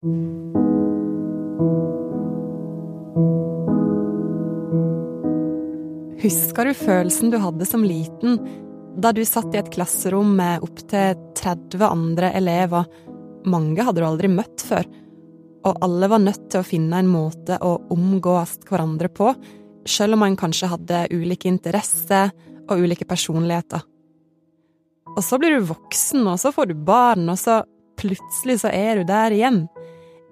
Husker du følelsen du hadde som liten da du satt i et klasserom med opptil 30 andre elever? Mange hadde du aldri møtt før, og alle var nødt til å finne en måte å omgås hverandre på, selv om man kanskje hadde ulike interesser og ulike personligheter. Og så blir du voksen, og så får du barn, og så plutselig så er du der igjen.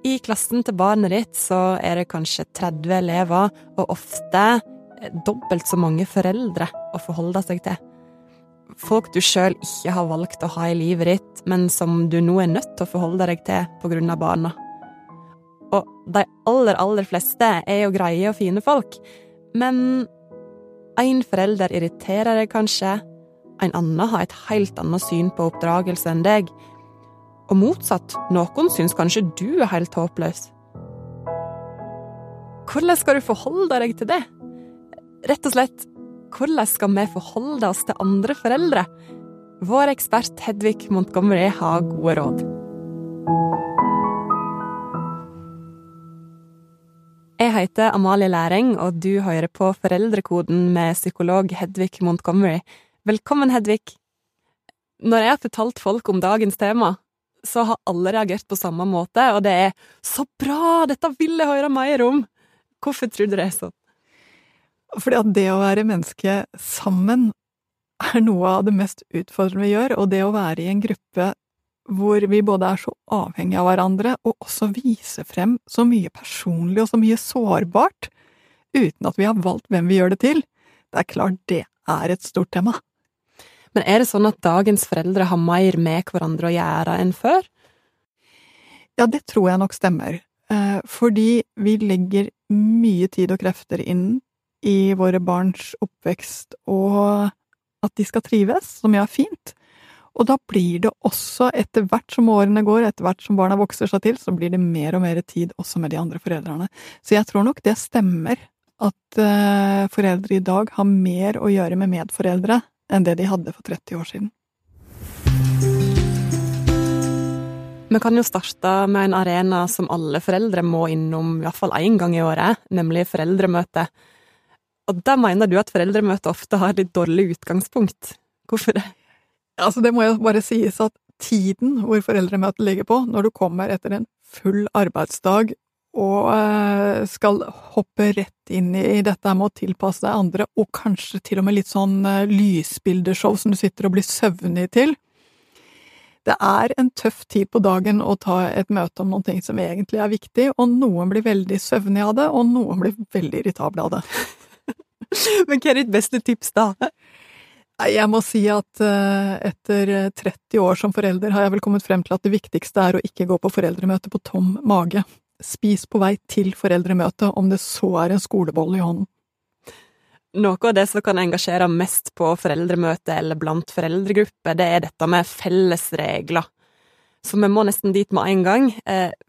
I klassen til barnet ditt så er det kanskje 30 elever, og ofte dobbelt så mange foreldre å forholde seg til. Folk du sjøl ikke har valgt å ha i livet ditt, men som du nå er nødt til å forholde deg til av barna. Og de aller, aller fleste er jo greie og fine folk, men én forelder irriterer deg kanskje, en annen har et helt annet syn på oppdragelse enn deg, og motsatt, noen syns kanskje du er helt håpløs. Hvordan skal du forholde deg til det? Rett og slett, hvordan skal vi forholde oss til andre foreldre? Vår ekspert Hedvig Montgomery har gode råd. Jeg heter Amalie Læring, og du hører på Foreldrekoden med psykolog Hedvig Montgomery. Velkommen, Hedvig. Når jeg har fortalt folk om dagens tema, så har alle reagert på samme måte, og det er 'så bra, dette vil jeg høre mer om'. Hvorfor tror du det er sånn? Fordi at det å være menneske sammen er noe av det mest utfordrende vi gjør, og det å være i en gruppe hvor vi både er så avhengige av hverandre, og også viser frem så mye personlig og så mye sårbart, uten at vi har valgt hvem vi gjør det til, det er klart det er et stort tema. Men er det sånn at dagens foreldre har mer med hverandre å gjøre enn før? Ja, det tror jeg nok stemmer. Fordi vi legger mye tid og krefter inn i våre barns oppvekst, og at de skal trives, som jo er fint. Og da blir det også, etter hvert som årene går, etter hvert som barna vokser seg til, så blir det mer og mer tid også med de andre foreldrene. Så jeg tror nok det stemmer at uh, foreldre i dag har mer å gjøre med medforeldre enn det de hadde for 30 år siden. Vi kan jo starte med en arena som alle foreldre må innom iallfall én gang i året, nemlig foreldremøte. Og da mener du at foreldremøte ofte har litt dårlig utgangspunkt. Hvorfor det? Altså, det må jo bare sies at tiden hvor foreldremøtet ligger på, når du kommer etter en full arbeidsdag og skal hoppe rett inn i dette med å tilpasse deg andre, og kanskje til og med litt sånn lysbildeshow som du sitter og blir søvnig til. Det er en tøff tid på dagen å ta et møte om noen ting som egentlig er viktig, og noen blir veldig søvnig av det, og noen blir veldig irritable av det. Men hva er ditt beste tips, da? Jeg må si at etter 30 år som forelder har jeg vel kommet frem til at det viktigste er å ikke gå på foreldremøte på tom mage. Spis på vei til foreldremøtet, om det så er en skolebolle i hånden. Noe av det som kan engasjere mest på foreldremøte eller blant foreldregrupper, det er dette med felles regler. Så vi må nesten dit med en gang.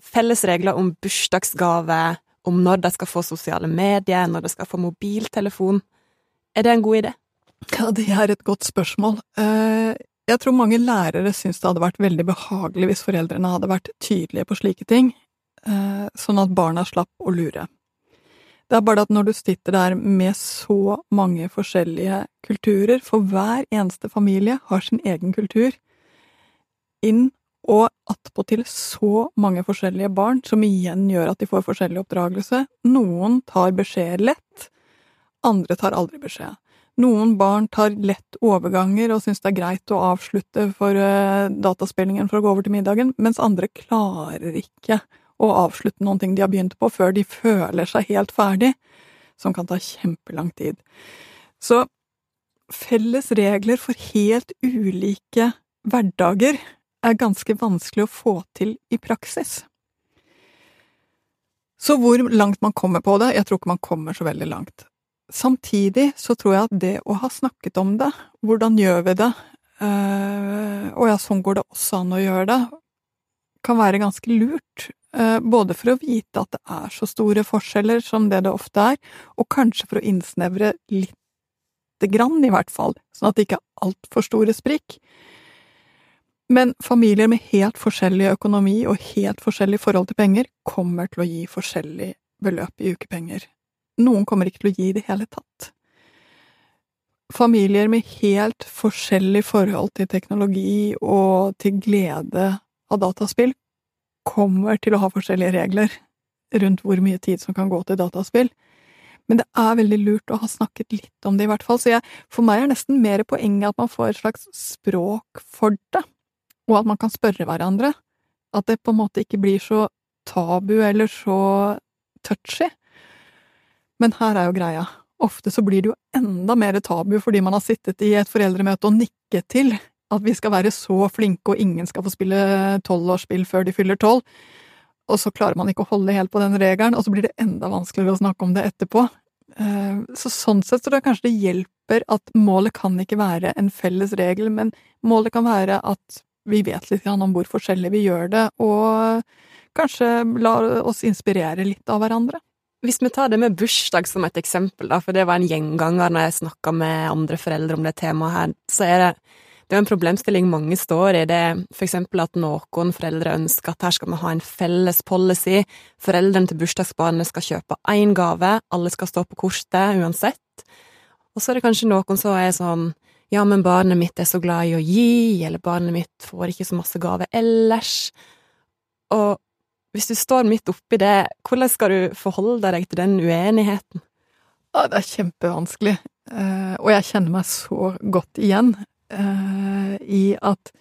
Felles regler om bursdagsgave, om når de skal få sosiale medier, når de skal få mobiltelefon. Er det en god idé? Ja, det er et godt spørsmål. Jeg tror mange lærere syns det hadde vært veldig behagelig hvis foreldrene hadde vært tydelige på slike ting, sånn at barna slapp å lure. Det er bare at når du sitter der med så mange forskjellige kulturer, for hver eneste familie har sin egen kultur, inn og attpåtil så mange forskjellige barn, som igjen gjør at de får forskjellig oppdragelse. Noen tar beskjed lett, andre tar aldri beskjed. Noen barn tar lett overganger og syns det er greit å avslutte for dataspillingen for å gå over til middagen, mens andre klarer ikke å avslutte noen ting de har begynt på, før de føler seg helt ferdig, som kan ta kjempelang tid. Så felles regler for helt ulike hverdager er ganske vanskelig å få til i praksis. Så hvor langt man kommer på det, jeg tror ikke man kommer så veldig langt. Samtidig så tror jeg at det å ha snakket om det, hvordan gjør vi det, og ja, sånn går det også an å gjøre det, kan være ganske lurt, både for å vite at det er så store forskjeller som det det ofte er, og kanskje for å innsnevre lite grann, i hvert fall, sånn at det ikke er altfor store sprikk. Men familier med helt forskjellig økonomi og helt forskjellig forhold til penger kommer til å gi forskjellig beløp i ukepenger. Noen kommer ikke til å gi i det hele tatt. Familier med helt forskjellig forhold til teknologi og til glede av dataspill kommer til å ha forskjellige regler rundt hvor mye tid som kan gå til dataspill. Men det er veldig lurt å ha snakket litt om det, i hvert fall. Så jeg, for meg er nesten mer poenget at man får et slags språk for det, og at man kan spørre hverandre. At det på en måte ikke blir så tabu eller så touchy. Men her er jo greia. Ofte så blir det jo enda mer tabu fordi man har sittet i et foreldremøte og nikket til at vi skal være så flinke og ingen skal få spille tolvårsspill før de fyller tolv og så klarer man ikke å holde helt på den regelen, og så blir det enda vanskeligere å snakke om det etterpå. Eh, så sånn sett tror jeg kanskje det hjelper at målet kan ikke være en felles regel, men målet kan være at vi vet litt om hvor forskjellig vi gjør det, og kanskje la oss inspirere litt av hverandre. Hvis vi tar det med bursdag som et eksempel, da, for det var en gjenganger når jeg snakka med andre foreldre om det temaet her, så er det det er en problemstilling mange står i, det er eksempel at noen foreldre ønsker at her skal vi ha en felles policy, foreldrene til bursdagsbarnet skal kjøpe én gave, alle skal stå på kortet uansett, og så er det kanskje noen som er sånn ja, men barnet mitt er så glad i å gi, eller barnet mitt får ikke så masse gave ellers, og hvis du står midt oppi det, hvordan skal du forholde deg til den uenigheten? Ja, det er kjempevanskelig, eh, og jeg kjenner meg så godt igjen eh, i at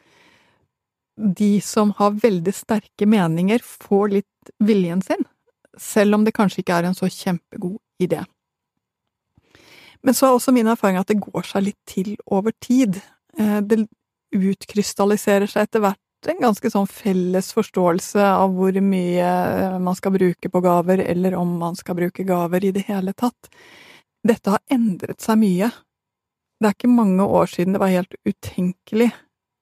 de som har veldig sterke meninger, får litt viljen sin, selv om det kanskje ikke er en så kjempegod idé. Men så er også min erfaring at det går seg litt til over tid. Uh, det utkrystalliserer seg etter hvert en ganske sånn felles forståelse av hvor mye man skal bruke på gaver, eller om man skal bruke gaver i det hele tatt. Dette har endret seg mye det er ikke mange år siden det var helt utenkelig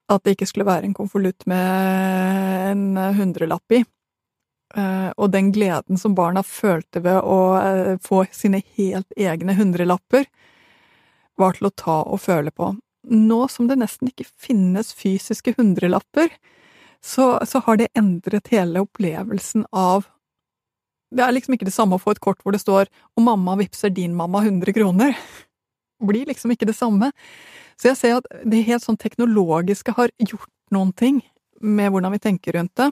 at det ikke skulle være en konvolutt med en hundrelapp i. Eh, og den gleden som barna følte ved å eh, få sine helt egne hundrelapper, var til å ta og føle på. Nå som det nesten ikke finnes fysiske hundrelapper, så, så har det endret hele opplevelsen av Det er liksom ikke det samme å få et kort hvor det står 'Og mamma vippser din mamma 100 kroner' blir liksom ikke det samme. Så jeg ser at det helt sånn teknologiske har gjort noen ting med hvordan vi tenker rundt det.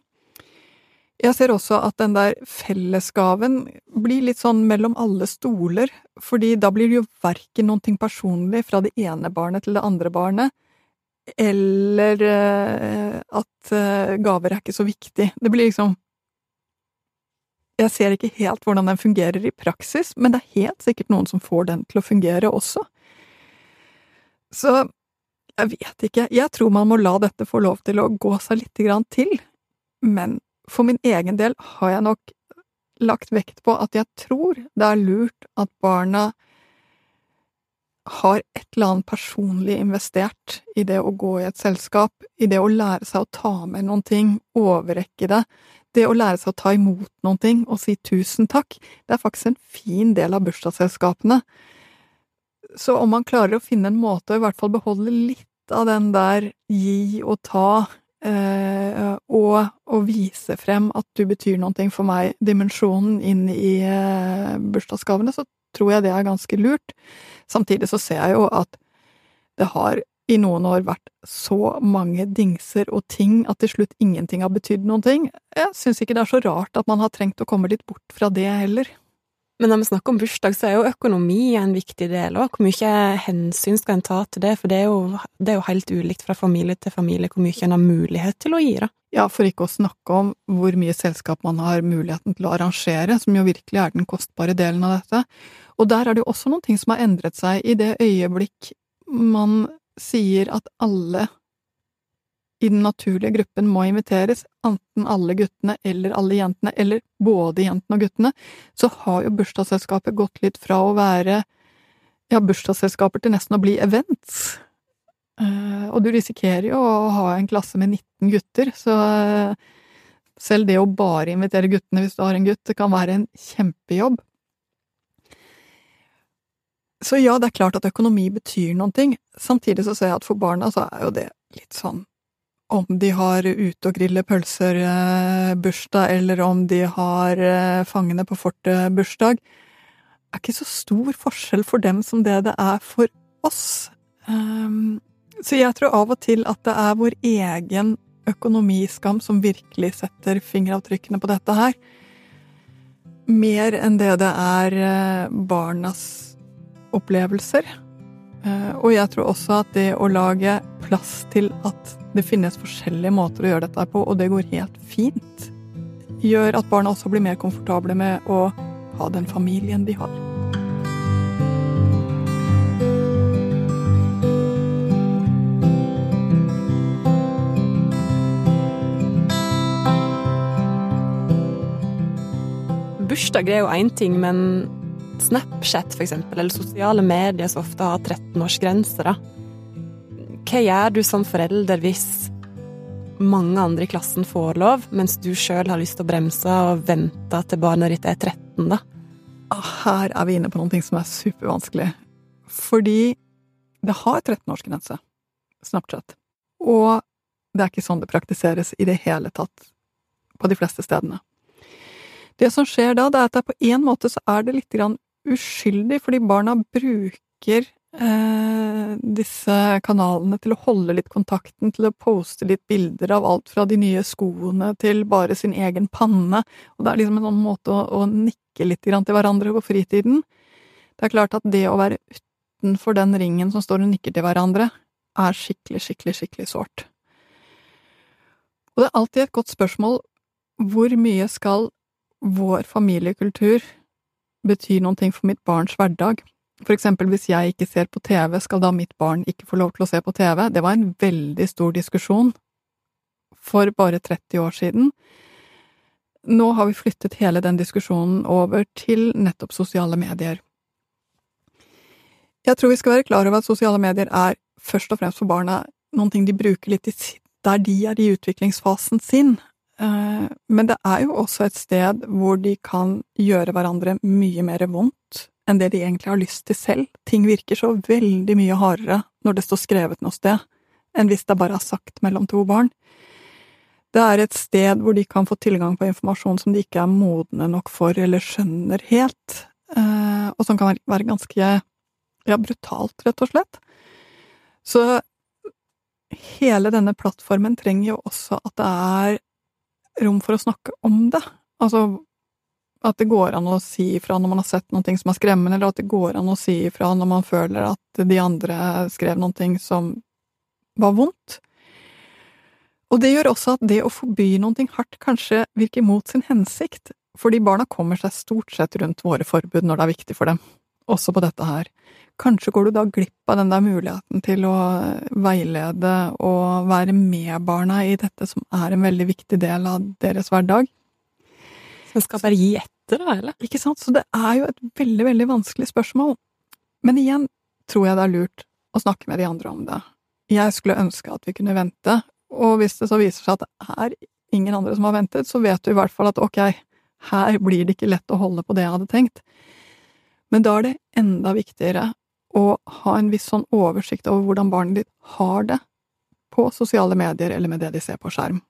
Jeg ser også at den der fellesgaven blir litt sånn mellom alle stoler, fordi da blir det jo verken noen ting personlig fra det ene barnet til det andre barnet, eller uh, at uh, gaver er ikke så viktig. Det blir liksom Jeg ser ikke helt hvordan den fungerer i praksis, men det er helt sikkert noen som får den til å fungere også. Så jeg vet ikke, jeg tror man må la dette få lov til å gå seg lite grann til, men for min egen del har jeg nok lagt vekt på at jeg tror det er lurt at barna har et eller annet personlig investert i det å gå i et selskap, i det å lære seg å ta med noen ting, overrekke det, det å lære seg å ta imot noen ting og si tusen takk, det er faktisk en fin del av bursdagsselskapene. Så om man klarer å finne en måte å i hvert fall beholde litt av den der gi og ta, eh, og, og, vise frem at du betyr noe for meg, dimensjonen inn i eh, bursdagsgavene, så tror jeg det er ganske lurt. Samtidig så ser jeg jo at det har i noen år vært så mange dingser og ting at til slutt ingenting har betydd noen ting. Jeg syns ikke det er så rart at man har trengt å komme litt bort fra det heller. Men når vi snakker om bursdag, så er jo økonomi en viktig del òg. Hvor mye hensyn skal en ta til det? For det er, jo, det er, jo, helt ulikt fra familie til familie hvor mye en har mulighet til å gi, da. Ja, for ikke å snakke om hvor mye selskap man har muligheten til å arrangere, som jo virkelig er den kostbare delen av dette. Og der er det jo også noen ting som har endret seg i det øyeblikk man sier at alle i den naturlige gruppen må inviteres, enten alle guttene eller alle jentene, eller både jentene og guttene, så har jo bursdagsselskapet gått litt fra å være ja, bursdagsselskaper til nesten å bli events. Uh, og du risikerer jo å ha en klasse med 19 gutter, så uh, selv det å bare invitere guttene hvis du har en gutt, det kan være en kjempejobb. Så ja, det er klart at økonomi betyr noen ting. Samtidig så ser jeg at for barna så er jo det litt sånn om de har ute og griller pølser-bursdag, eller om de har Fangene på fortet-bursdag, er ikke så stor forskjell for dem som det det er for oss. Um, så jeg tror av og til at det er vår egen økonomiskam som virkelig setter fingeravtrykkene på dette her. Mer enn det det er barnas opplevelser. Eh, og jeg tror også at det å lage plass til at det finnes forskjellige måter å gjøre dette på, og det går helt fint, gjør at barna også blir mer komfortable med å ha den familien de har. Bursdag er jo én ting, men Snapchat, eksempel, eller sosiale medier som ofte har 13-årsgrense, da. Hva gjør du som forelder hvis mange andre i klassen får lov, mens du sjøl har lyst til å bremse og vente til barnet ditt er 13, da? Her er vi inne på noe som er supervanskelig. Fordi det har 13-årsgrense, Snapchat. Og det er ikke sånn det praktiseres i det hele tatt på de fleste stedene. Det som skjer da, det er at på en måte så er det litt grann uskyldig, fordi barna bruker eh, disse kanalene til å holde litt kontakten, til å poste litt bilder av alt fra de nye skoene til bare sin egen panne, og det er liksom en sånn måte å, å nikke litt til hverandre på fritiden. Det er klart at det å være utenfor den ringen som står og nikker til hverandre, er skikkelig, skikkelig, skikkelig sårt. Og det er alltid et godt spørsmål hvor mye skal vår familiekultur betyr noen ting for mitt barns hverdag. For eksempel hvis jeg ikke ser på TV, skal da mitt barn ikke få lov til å se på TV? Det var en veldig stor diskusjon for bare 30 år siden. Nå har vi flyttet hele den diskusjonen over til nettopp sosiale medier. Jeg tror vi skal være klar over at sosiale medier er først og fremst for barna noen ting de bruker litt der de er i utviklingsfasen sin, men det er jo også et sted hvor de kan gjøre hverandre mye mer vondt enn det de egentlig har lyst til selv. Ting virker så veldig mye hardere når det står skrevet noe sted, enn hvis det bare er sagt mellom to barn. Det er et sted hvor de kan få tilgang på informasjon som de ikke er modne nok for eller skjønner helt, eh, og som kan være ganske ja, brutalt, rett og slett. Så hele denne plattformen trenger jo også at det er rom for å snakke om det. Altså at det går an å si ifra når man har sett noe som er skremmende, eller at det går an å si ifra når man føler at de andre skrev noe som var vondt. Og det gjør også at det å forby noe hardt kanskje virker mot sin hensikt, fordi barna kommer seg stort sett rundt våre forbud når det er viktig for dem, også på dette her. Kanskje går du da glipp av den der muligheten til å veilede og være med barna i dette som er en veldig viktig del av deres hverdag. Så en skal bare gi etter, da, eller? Ikke sant? Så det er jo et veldig, veldig vanskelig spørsmål. Men igjen tror jeg det er lurt å snakke med de andre om det. Jeg skulle ønske at vi kunne vente, og hvis det så viser seg at det er ingen andre som har ventet, så vet du i hvert fall at ok, her blir det ikke lett å holde på det jeg hadde tenkt. Men da er det enda viktigere å ha en viss sånn oversikt over hvordan barnet ditt har det på sosiale medier eller med det de ser på skjerm.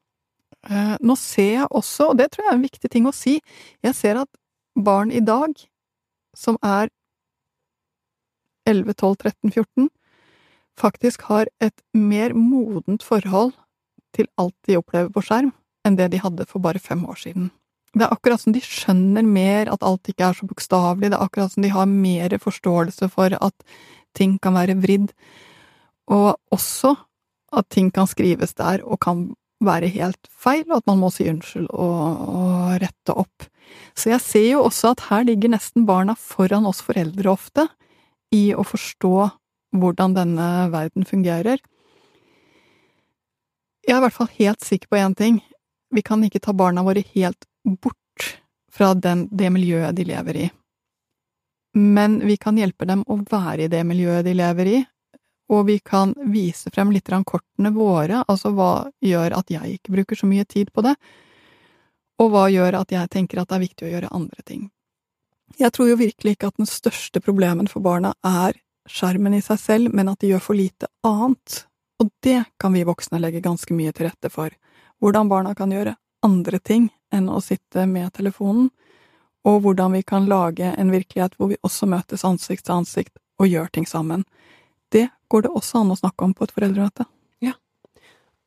Eh, nå ser jeg også, og det tror jeg er en viktig ting å si, jeg ser at barn i dag, som er 11, 12, 13, 14, faktisk har et mer modent forhold til alt de opplever på skjerm, enn det de hadde for bare fem år siden. Det er akkurat som de skjønner mer at alt ikke er så bokstavelig, det er akkurat som de har mer forståelse for at ting kan være vridd, og også at ting kan skrives der og kan være helt feil, og at man må si unnskyld og, og rette opp. Så jeg ser jo også at her ligger nesten barna foran oss foreldre ofte, i å forstå hvordan denne verden fungerer. Jeg er i hvert fall helt sikker på én ting. Vi kan ikke ta barna våre helt bort fra den, det miljøet de lever i. Men vi kan hjelpe dem å være i det miljøet de lever i, og vi kan vise frem litt av kortene våre, altså hva gjør at jeg ikke bruker så mye tid på det, og hva gjør at jeg tenker at det er viktig å gjøre andre ting. Jeg tror jo virkelig ikke at den største problemen for barna er skjermen i seg selv, men at de gjør for lite annet Og det kan vi voksne legge ganske mye til rette for. Hvordan barna kan gjøre andre ting enn å sitte med telefonen, og hvordan vi kan lage en virkelighet hvor vi også møtes ansikt til ansikt og gjør ting sammen. Det går det også an å snakke om på et foreldremøte. Ja.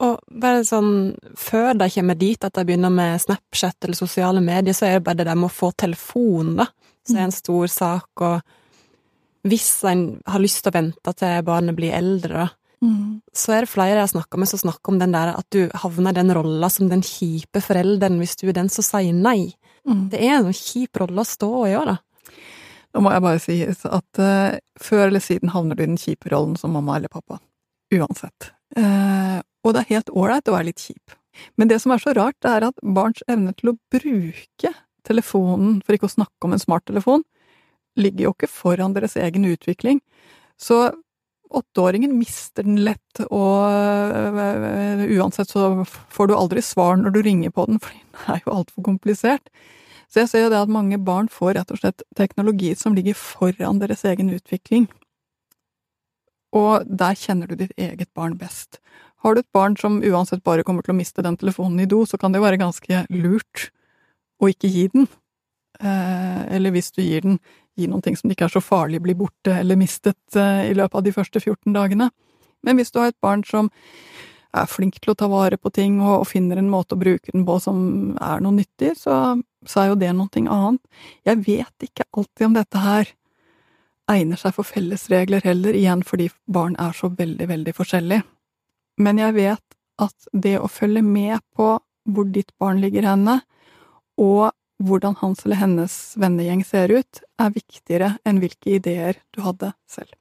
Og bare sånn, før de kommer dit at de begynner med Snapchat eller sosiale medier, så er det bare det der med å få telefon, da, som er en stor sak, og hvis en har lyst til å vente til barnet blir eldre, da, Mm. Så er det flere jeg har snakka med som snakker om den der at du havner i den rolla som den kjipe forelderen hvis du er den som sier nei. Mm. Det er en kjip rolle å stå i òg, da. Nå må jeg bare si at uh, før eller siden havner du i den kjipe rollen som mamma eller pappa. Uansett. Uh, og det er helt ålreit å være litt kjip. Men det som er så rart, det er at barns evne til å bruke telefonen, for ikke å snakke om en smarttelefon, ligger jo ikke foran deres egen utvikling. Så åtteåringen mister den lett, og uh, uansett så får du aldri svar når du ringer på den, for den er jo altfor komplisert. Så jeg ser jo det at mange barn får rett og slett teknologi som ligger foran deres egen utvikling. Og der kjenner du ditt eget barn best. Har du et barn som uansett bare kommer til å miste den telefonen i do, så kan det jo være ganske lurt å ikke gi den. Eh, eller hvis du gir den, gi noen ting som ikke er så farlig, blir borte eller mistet eh, i løpet av de første 14 dagene. Men hvis du har et barn som er flink til å ta vare på ting og, finner en måte å bruke den på som er noe nyttig, så, så er jo det noe annet. Jeg vet ikke alltid om dette her egner seg for fellesregler heller, igjen fordi barn er så veldig, veldig forskjellige. Men jeg vet at det å følge med på hvor ditt barn ligger henne, og hvordan hans eller hennes vennegjeng ser ut, er viktigere enn hvilke ideer du hadde selv.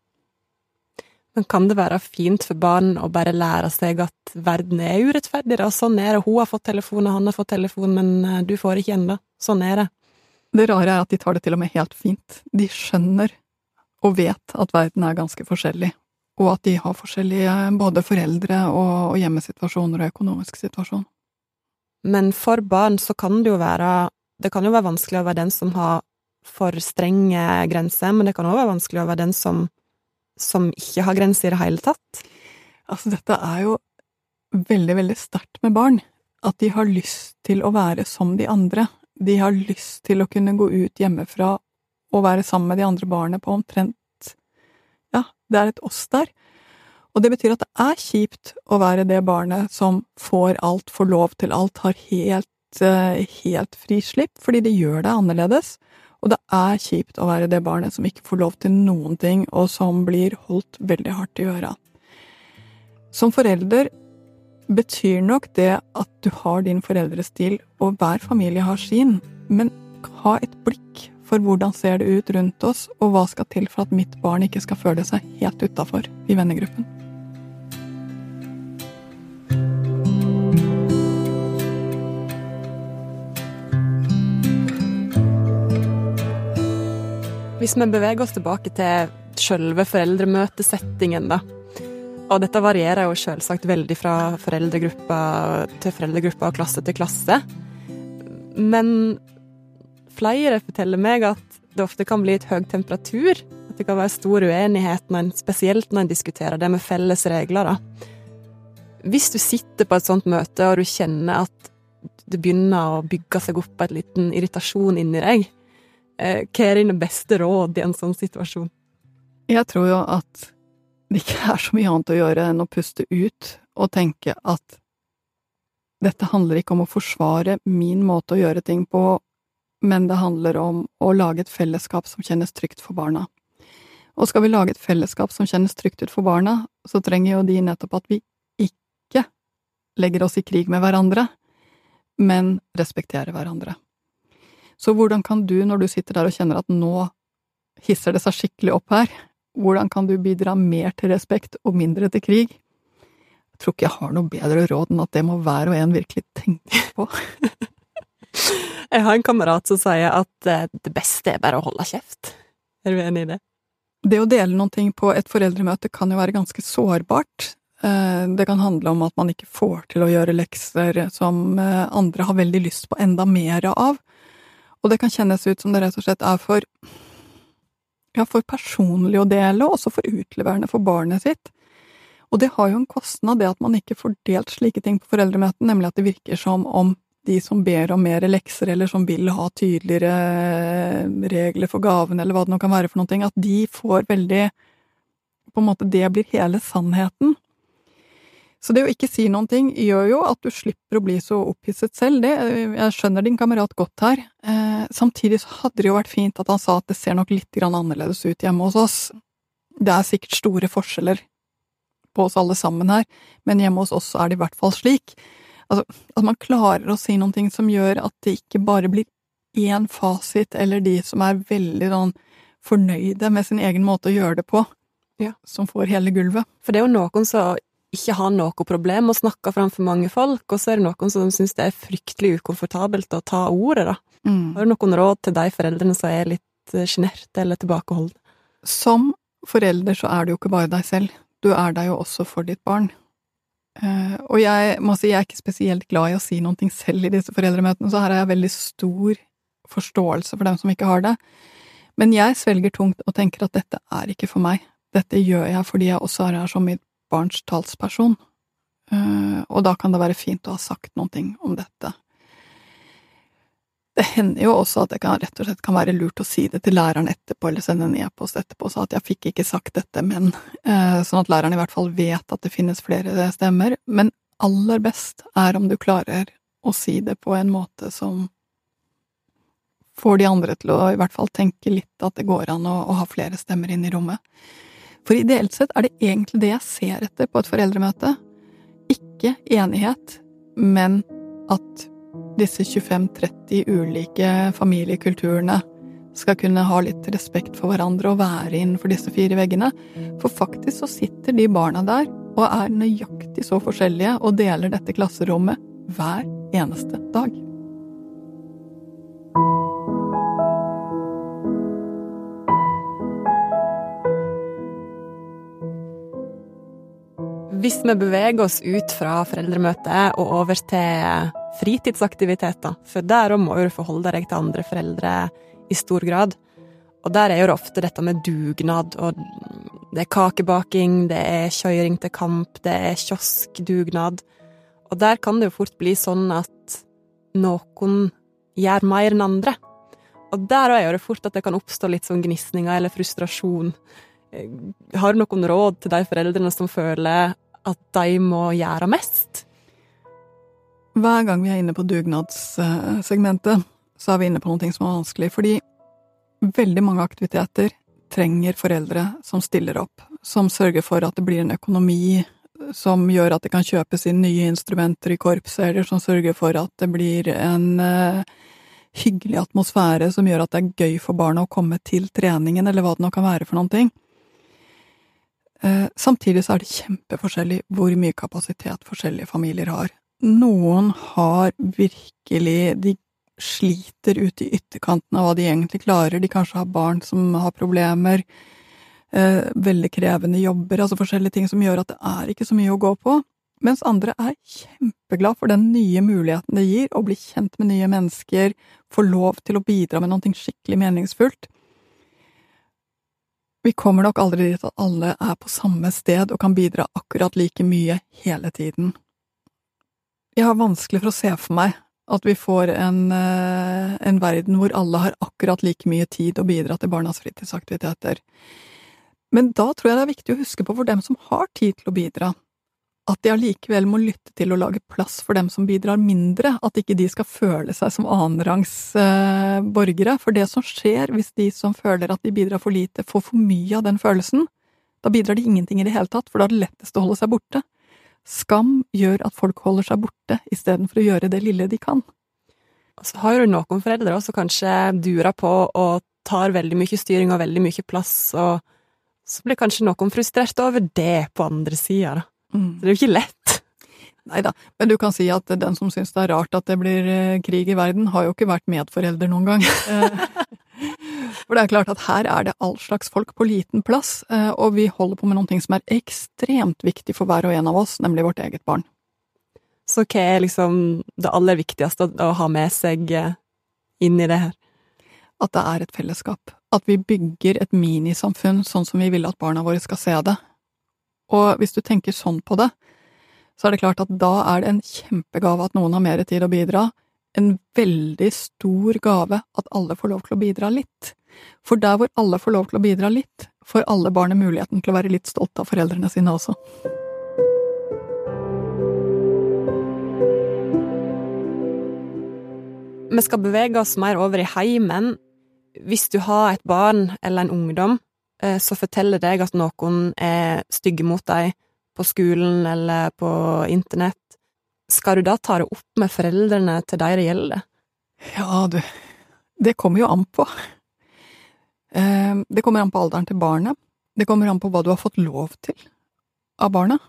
Men kan det være fint for barn å bare lære seg at verden er urettferdig, og sånn er det, hun har fått telefon, og han har fått telefon, men eh, du får ikke ennå. Sånn er det. Det rare er at de tar det til og med helt fint. De skjønner og vet at verden er ganske forskjellig, og at de har forskjellige både foreldre og, og hjemmesituasjoner og økonomisk situasjon. Men for barn så kan det jo være Det kan jo være vanskelig å være den som har for strenge grenser, men det kan òg være vanskelig å være den som som ikke har grenser i det hele tatt? Altså, dette er jo veldig, veldig sterkt med barn. At de har lyst til å være som de andre. De har lyst til å kunne gå ut hjemmefra og være sammen med de andre barna på omtrent Ja, det er et oss der. Og det betyr at det er kjipt å være det barnet som får alt, får lov til alt, har helt, helt frislipp, fordi det gjør det annerledes. Og det er kjipt å være det barnet som ikke får lov til noen ting, og som blir holdt veldig hardt i øra. Som forelder betyr nok det at du har din foreldrestil, og hver familie har sin, men ha et blikk for hvordan ser det ut rundt oss, og hva skal til for at mitt barn ikke skal føle seg helt utafor i vennegruppen. Hvis vi beveger oss tilbake til selve foreldremøtesettingen, da. Og dette varierer jo selvsagt veldig fra foreldregruppa til foreldregruppa og klasse til klasse. Men flere forteller meg at det ofte kan bli et høy temperatur. At det kan være stor uenighet, når en, spesielt når en diskuterer det med felles regler. Da. Hvis du sitter på et sånt møte og du kjenner at det begynner å bygge seg opp en liten irritasjon inni deg, hva er dine beste råd i en sånn situasjon? Jeg tror jo at det ikke er så mye annet å gjøre enn å puste ut og tenke at dette handler ikke om å forsvare min måte å gjøre ting på, men det handler om å lage et fellesskap som kjennes trygt for barna. Og skal vi lage et fellesskap som kjennes trygt ut for barna, så trenger jo de nettopp at vi ikke legger oss i krig med hverandre, men respekterer hverandre. Så hvordan kan du, når du sitter der og kjenner at nå hisser det seg skikkelig opp her, hvordan kan du bidra mer til respekt og mindre til krig? Jeg tror ikke jeg har noe bedre råd enn at det må hver og en virkelig tenke på. jeg har en kamerat som sier at eh, det beste er bare å holde kjeft. Er du enig i det? Det å dele noen ting på et foreldremøte kan jo være ganske sårbart. Eh, det kan handle om at man ikke får til å gjøre lekser som eh, andre har veldig lyst på enda mer av. Og det kan kjennes ut som det rett og slett er for ja, for personlig å dele, og også for utleverende for barnet sitt. Og det har jo en kostnad, det at man ikke får delt slike ting på foreldremøtene, nemlig at det virker som om de som ber om mer lekser, eller som vil ha tydeligere regler for gaven, eller hva det nå kan være for noe, at de får veldig På en måte, det blir hele sannheten. Så det å ikke si noen ting gjør jo at du slipper å bli så opphisset selv. Det, jeg skjønner din kamerat godt her. Eh, samtidig så hadde det jo vært fint at han sa at det ser nok litt annerledes ut hjemme hos oss. Det er sikkert store forskjeller på oss alle sammen her, men hjemme hos oss er det i hvert fall slik. Altså, at man klarer å si noen ting som gjør at det ikke bare blir én fasit, eller de som er veldig sånn fornøyde med sin egen måte å gjøre det på, ja. som får hele gulvet. For det er jo noen som ikke har noe problem med å snakke framfor mange folk, og så er det noen som syns det er fryktelig ukomfortabelt å ta ordet, da. Mm. Har du noen råd til de foreldrene som er litt eh, sjenerte eller tilbakeholdne? Som forelder så er du jo ikke bare deg selv, du er deg jo også for ditt barn. Uh, og jeg må si jeg er ikke spesielt glad i å si noe selv i disse foreldremøtene, så her har jeg veldig stor forståelse for dem som ikke har det. Men jeg svelger tungt og tenker at dette er ikke for meg. Dette gjør jeg fordi jeg også er her som mitt barns talsperson, uh, og da kan det være fint å ha sagt noen ting om dette. Det hender jo også at det kan, rett og slett kan være lurt å si det til læreren etterpå, eller sende en e-post etterpå, så at jeg fikk ikke sagt dette, men uh, sånn at læreren i hvert fall vet at det finnes flere stemmer. Men aller best er om du klarer å si det på en måte som får de andre til å i hvert fall tenke litt at det går an å, å ha flere stemmer inn i rommet. For ideelt sett er det egentlig det jeg ser etter på et foreldremøte. Ikke enighet, men at disse 25-30 ulike familiekulturene skal kunne ha litt respekt for hverandre og være innenfor disse fire veggene. For faktisk så sitter de barna der og er nøyaktig så forskjellige og deler dette klasserommet hver eneste dag. Hvis vi beveger oss ut fra foreldremøtet og over til fritidsaktiviteter, for der òg må du forholde deg til andre foreldre i stor grad. Og der er jo det ofte dette med dugnad, og det er kakebaking, det er kjøring til kamp, det er kioskdugnad. Og der kan det jo fort bli sånn at noen gjør mer enn andre. Og der er det fort at det kan oppstå litt sånn gnisninger eller frustrasjon. Har du noen råd til de foreldrene som føler at de må gjøre mest? Hver gang vi er inne på dugnadssegmentet, så er vi inne på noe som er vanskelig, fordi veldig mange aktiviteter trenger foreldre som stiller opp, som sørger for at det blir en økonomi som gjør at det kan kjøpes inn nye instrumenter i korpset, eller som sørger for at det blir en uh, hyggelig atmosfære som gjør at det er gøy for barna å komme til treningen, eller hva det nå kan være for noen ting. Eh, samtidig så er det kjempeforskjellig hvor mye kapasitet forskjellige familier har. Noen har virkelig De sliter ute i ytterkanten av hva de egentlig klarer. De kanskje har barn som har problemer, eh, veldig krevende jobber, altså forskjellige ting som gjør at det er ikke så mye å gå på. Mens andre er kjempeglad for den nye muligheten det gir å bli kjent med nye mennesker, få lov til å bidra med noe skikkelig meningsfullt. Vi kommer nok aldri dit at alle er på samme sted og kan bidra akkurat like mye hele tiden. Jeg har vanskelig for å se for meg at vi får en, eh, en verden hvor alle har akkurat like mye tid å bidra til barnas fritidsaktiviteter. Men da tror jeg det er viktig å huske på for dem som har tid til å bidra, at de allikevel må lytte til å lage plass for dem som bidrar mindre, at ikke de skal føle seg som annenrangs eh, borgere. For det som skjer hvis de som føler at de bidrar for lite, får for mye av den følelsen, da bidrar de ingenting i det hele tatt, for da er det lettest å holde seg borte. Skam gjør at folk holder seg borte istedenfor å gjøre det lille de kan. Og så har du noen foreldre som kanskje durer på og tar veldig mye styring og veldig mye plass, og så blir kanskje noen frustrert over det på andre sida, da. Mm. Det er jo ikke lett. Nei da, men du kan si at den som syns det er rart at det blir eh, krig i verden, har jo ikke vært medforelder noen gang. For det er klart at her er det all slags folk på liten plass, eh, og vi holder på med noen ting som er ekstremt viktig for hver og en av oss, nemlig vårt eget barn. Så hva er liksom det aller viktigste å ha med seg eh, inn i det her? At det er et fellesskap. At vi bygger et minisamfunn sånn som vi vil at barna våre skal se det Og hvis du tenker sånn på det, så er det klart at da er det en kjempegave at noen har mer tid å bidra. En veldig stor gave at alle får lov til å bidra litt. For der hvor alle får lov til å bidra litt, får alle barnet muligheten til å være litt stolte av foreldrene sine også. Vi skal bevege oss mer over i heimen. Hvis du har et barn eller en ungdom eh, som forteller deg at noen er stygge mot deg på skolen eller på internett, skal du da ta det opp med foreldrene til de det gjelder? Ja, du, det kommer jo an på. Eh, det kommer an på alderen til barnet. Det kommer an på hva du har fått lov til av barnet.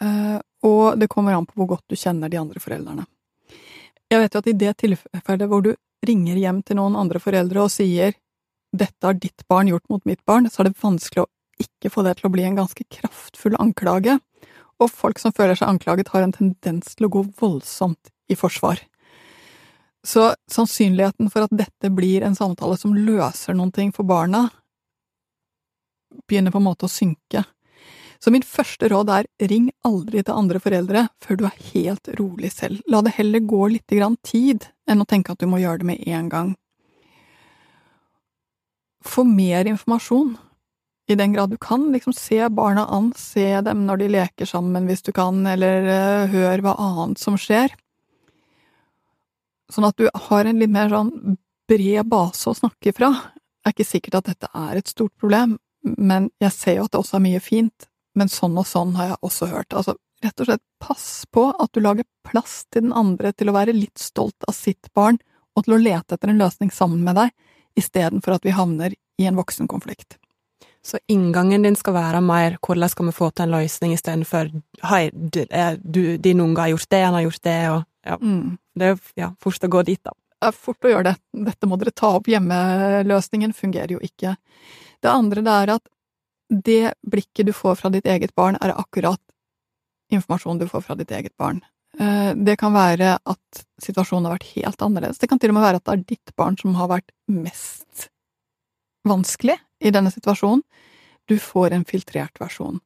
Eh, og det kommer an på hvor godt du kjenner de andre foreldrene. Jeg vet jo at i det tilfellet hvor du ringer hjem til noen andre foreldre og sier dette har ditt barn gjort mot mitt barn, så er det vanskelig å ikke få det til å bli en ganske kraftfull anklage, og folk som føler seg anklaget, har en tendens til å gå voldsomt i forsvar. Så sannsynligheten for at dette blir en samtale som løser noen ting for barna, begynner på en måte å synke. Så min første råd er ring aldri til andre foreldre før du er helt rolig selv. La det heller gå litt tid enn å tenke at du må gjøre det med en gang. Få mer informasjon, i den grad du kan. Liksom se barna an, se dem når de leker sammen hvis du kan, eller uh, hør hva annet som skjer. Sånn at du har en litt mer sånn bred base å snakke fra. Det er ikke sikkert at dette er et stort problem, men jeg ser jo at det også er mye fint men sånn og sånn har jeg også hørt. Altså, rett og slett pass på at du lager plass til den andre til å være litt stolt av sitt barn, og til å lete etter en løsning sammen med deg, istedenfor at vi havner i en voksenkonflikt. Så inngangen din skal være mer hvordan skal vi få til en løsning, istedenfor hei, du, din unge har gjort det, han har gjort det, og ja. Mm. Det er ja, fort å gå dit, da. Det er fort å gjøre det. Dette må dere ta opp hjemme-løsningen fungerer jo ikke. Det andre det er at det blikket du får fra ditt eget barn, er akkurat informasjon du får fra ditt eget barn. Eh, det kan være at situasjonen har vært helt annerledes. Det kan til og med være at det er ditt barn som har vært mest vanskelig i denne situasjonen. Du får en filtrert versjon.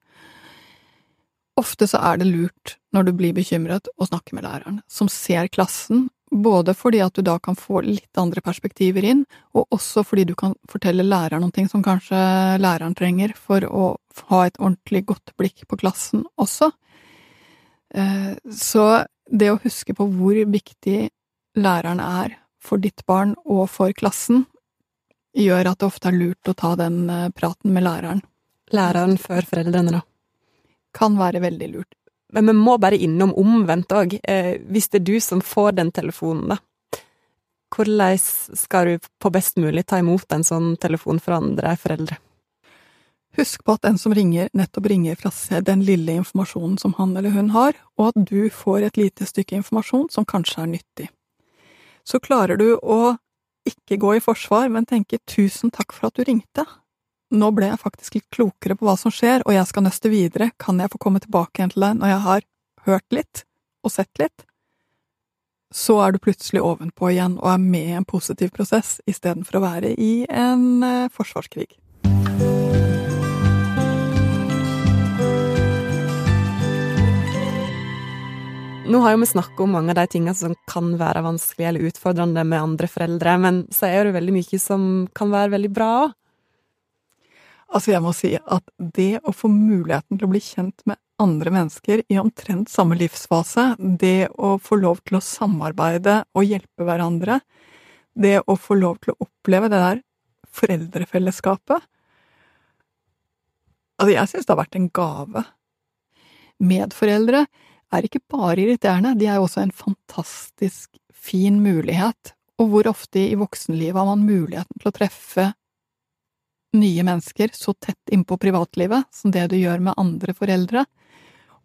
Ofte så er det lurt, når du blir bekymret, å snakke med læreren, som ser klassen både fordi at du da kan få litt andre perspektiver inn, og også fordi du kan fortelle læreren noe som kanskje læreren trenger for å ha et ordentlig godt blikk på klassen også. Eh, så det å huske på hvor viktig læreren er for ditt barn og for klassen, gjør at det ofte er lurt å ta den eh, praten med læreren. Læreren før foreldrene, da? Kan være veldig lurt. Men vi må bare innom omvendt òg. Eh, hvis det er du som får den telefonen, da. Hvordan skal du på best mulig ta imot en sånn telefon fra andre foreldre? Husk på at den som ringer, nettopp ringer fra seg den lille informasjonen som han eller hun har, og at du får et lite stykke informasjon som kanskje er nyttig. Så klarer du å ikke gå i forsvar, men tenke tusen takk for at du ringte, nå ble jeg faktisk litt klokere på hva som skjer, og jeg skal nøste videre, kan jeg få komme tilbake igjen til deg når jeg har hørt litt og sett litt? Så er du plutselig ovenpå igjen og er med i en positiv prosess, istedenfor å være i en eh, forsvarskrig. Nå har jo vi snakket om mange av de tingene som kan være vanskelig eller utfordrende med andre foreldre, men så er det veldig mye som kan være veldig bra òg. Altså, jeg må si at det å få muligheten til å bli kjent med andre mennesker i omtrent samme livsfase, det å få lov til å samarbeide og hjelpe hverandre, det å få lov til å oppleve det der foreldrefellesskapet Altså, jeg synes det har vært en gave. Medforeldre er ikke bare irriterende, de er også en fantastisk fin mulighet, og hvor ofte i voksenlivet har man muligheten til å treffe nye mennesker så tett innpå privatlivet som det du gjør med andre foreldre.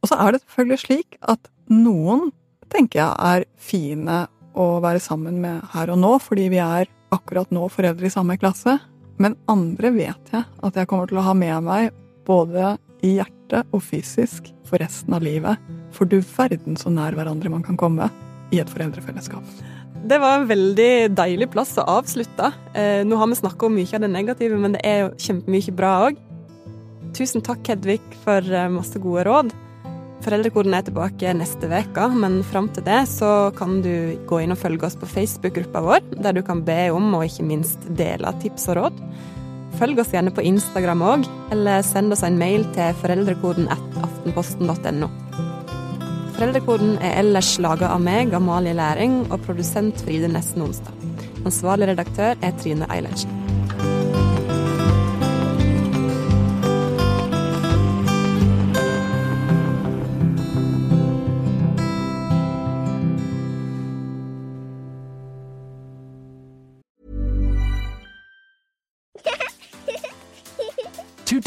Og så er det selvfølgelig slik at noen tenker jeg er fine å være sammen med her og nå, fordi vi er akkurat nå foreldre i samme klasse. Men andre vet jeg at jeg kommer til å ha med meg både i hjertet og fysisk for resten av livet. For du verden så nær hverandre man kan komme i et foreldrefellesskap. Det var en veldig deilig plass å avslutte. Eh, nå har vi snakka om mye av det negative, men det er jo kjempemye bra òg. tusen takk, Hedvig, for eh, masse gode råd. Foreldrekoden er tilbake neste uke, men fram til det så kan du gå inn og følge oss på Facebook-gruppa vår, der du kan be om og ikke minst dele tips og råd. Følg oss gjerne på Instagram òg, eller send oss en mail til foreldrekoden at aftenposten.no. Foreldrekoden er ellers laga av meg, Amalie Læring, og produsent Fride Nesten Onsdag. Ansvarlig redaktør er Trine Eilertsen.